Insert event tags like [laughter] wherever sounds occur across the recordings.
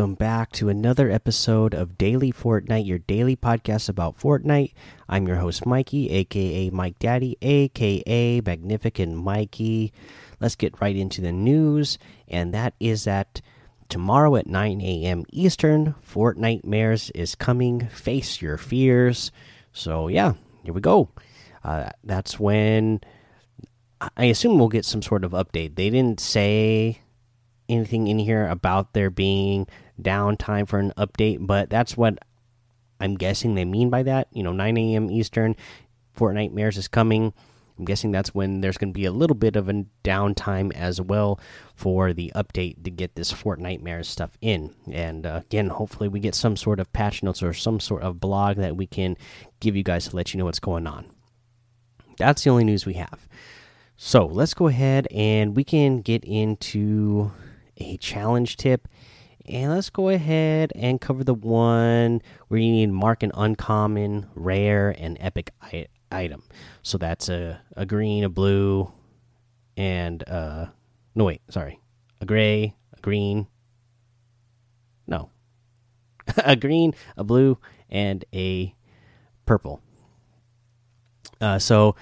Welcome back to another episode of Daily Fortnite, your daily podcast about Fortnite. I'm your host, Mikey, aka Mike Daddy, aka Magnificent Mikey. Let's get right into the news, and that is that tomorrow at 9 a.m. Eastern, Fortnitemares is coming. Face your fears. So, yeah, here we go. Uh, that's when I assume we'll get some sort of update. They didn't say anything in here about there being downtime for an update, but that's what I'm guessing they mean by that. You know, 9 a.m. Eastern, Fortnitemares is coming. I'm guessing that's when there's going to be a little bit of a downtime as well for the update to get this Fortnitemares stuff in. And uh, again, hopefully, we get some sort of patch notes or some sort of blog that we can give you guys to let you know what's going on. That's the only news we have. So let's go ahead and we can get into a challenge tip. And let's go ahead and cover the one where you need mark an uncommon, rare, and epic item. So that's a, a green, a blue, and uh no wait, sorry. A gray, a green. No. [laughs] a green, a blue, and a purple. Uh so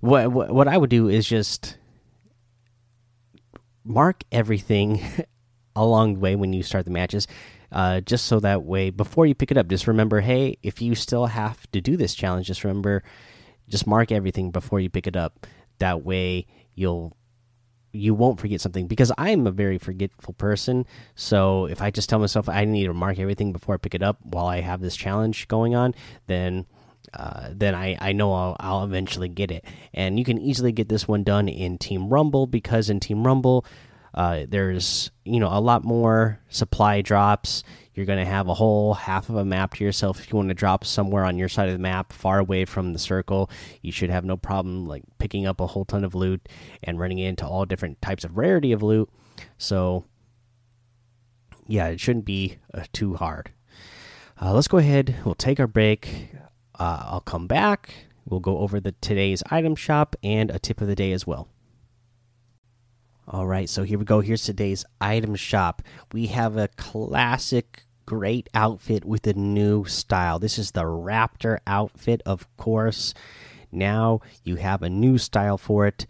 what, what what I would do is just mark everything [laughs] along the way when you start the matches. Uh, just so that way, before you pick it up, just remember, hey, if you still have to do this challenge, just remember, just mark everything before you pick it up. That way, you'll you won't forget something because I'm a very forgetful person. So if I just tell myself I need to mark everything before I pick it up while I have this challenge going on, then uh, then I, I know I'll, I'll eventually get it. And you can easily get this one done in Team Rumble because in Team Rumble, uh, there's you know a lot more supply drops. You're going to have a whole half of a map to yourself if you want to drop somewhere on your side of the map, far away from the circle. You should have no problem like picking up a whole ton of loot and running into all different types of rarity of loot. So yeah, it shouldn't be uh, too hard. Uh, let's go ahead. We'll take our break. Uh, I'll come back. We'll go over the today's item shop and a tip of the day as well. All right, so here we go. Here's today's item shop. We have a classic great outfit with a new style. This is the Raptor outfit, of course. Now you have a new style for it.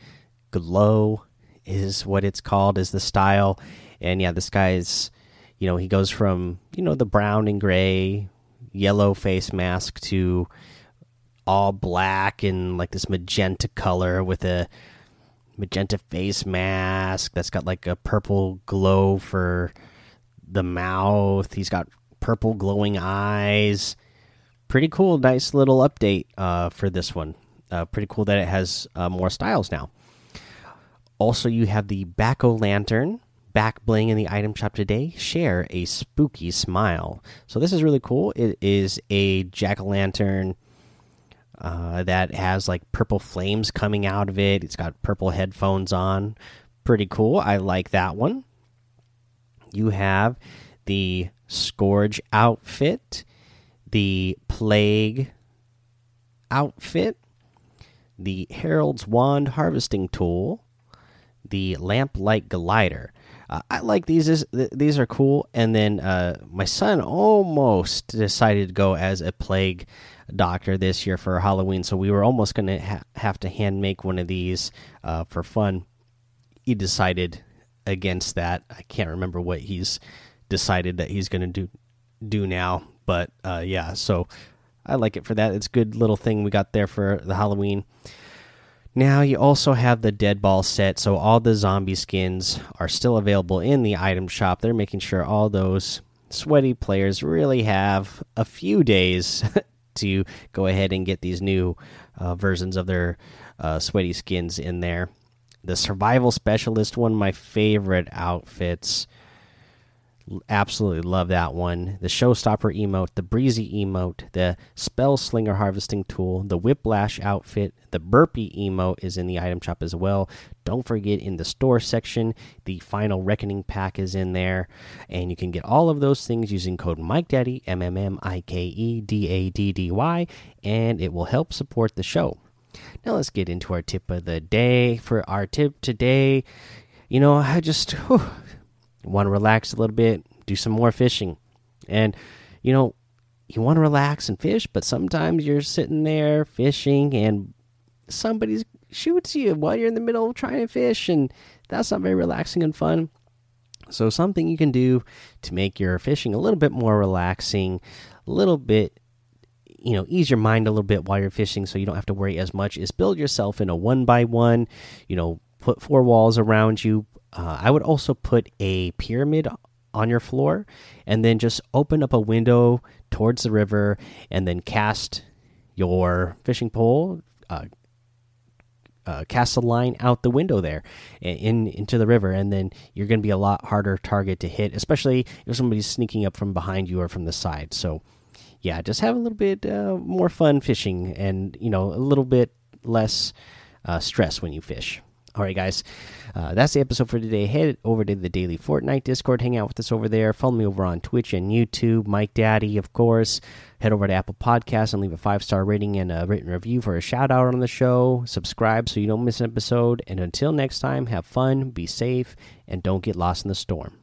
Glow is what it's called, is the style. And yeah, this guy's, you know, he goes from, you know, the brown and gray yellow face mask to all black and like this magenta color with a magenta face mask that's got like a purple glow for the mouth. He's got purple glowing eyes. Pretty cool, nice little update uh, for this one. Uh, pretty cool that it has uh, more styles now. Also, you have the Backo Lantern back bling in the item shop today. Share a spooky smile. So this is really cool. It is a jack o' lantern uh, that has like purple flames coming out of it. It's got purple headphones on. Pretty cool. I like that one. You have the Scourge outfit, the Plague outfit, the Herald's Wand harvesting tool, the Lamplight glider. Uh, I like these. These are cool. And then uh, my son almost decided to go as a plague doctor this year for Halloween, so we were almost going to ha have to hand make one of these uh, for fun. He decided against that. I can't remember what he's decided that he's going to do do now, but uh, yeah. So I like it for that. It's a good little thing we got there for the Halloween. Now you also have the dead ball set, so all the zombie skins are still available in the item shop. They're making sure all those sweaty players really have a few days [laughs] to go ahead and get these new uh, versions of their uh, sweaty skins in there. The survival specialist, one of my favorite outfits absolutely love that one. The Showstopper emote, the Breezy emote, the Spell Slinger harvesting tool, the Whiplash outfit, the Burpee emote is in the item shop as well. Don't forget in the store section, the Final Reckoning pack is in there, and you can get all of those things using code MikeDaddy M M M I K E D A D D Y, and it will help support the show. Now let's get into our tip of the day. For our tip today, you know, I just. Whew, want to relax a little bit, do some more fishing. And, you know, you want to relax and fish, but sometimes you're sitting there fishing and somebody shoots you while you're in the middle of trying to fish, and that's not very relaxing and fun. So, something you can do to make your fishing a little bit more relaxing, a little bit, you know, ease your mind a little bit while you're fishing so you don't have to worry as much is build yourself in a one by one, you know, put four walls around you. Uh, I would also put a pyramid on your floor and then just open up a window towards the river and then cast your fishing pole uh, uh, cast a line out the window there in into the river, and then you're going to be a lot harder target to hit, especially if somebody's sneaking up from behind you or from the side. So, yeah, just have a little bit uh, more fun fishing, and you know, a little bit less uh, stress when you fish. All right, guys, uh, that's the episode for today. Head over to the Daily Fortnite Discord, hang out with us over there. Follow me over on Twitch and YouTube, Mike Daddy, of course. Head over to Apple Podcasts and leave a five star rating and a written review for a shout out on the show. Subscribe so you don't miss an episode. And until next time, have fun, be safe, and don't get lost in the storm.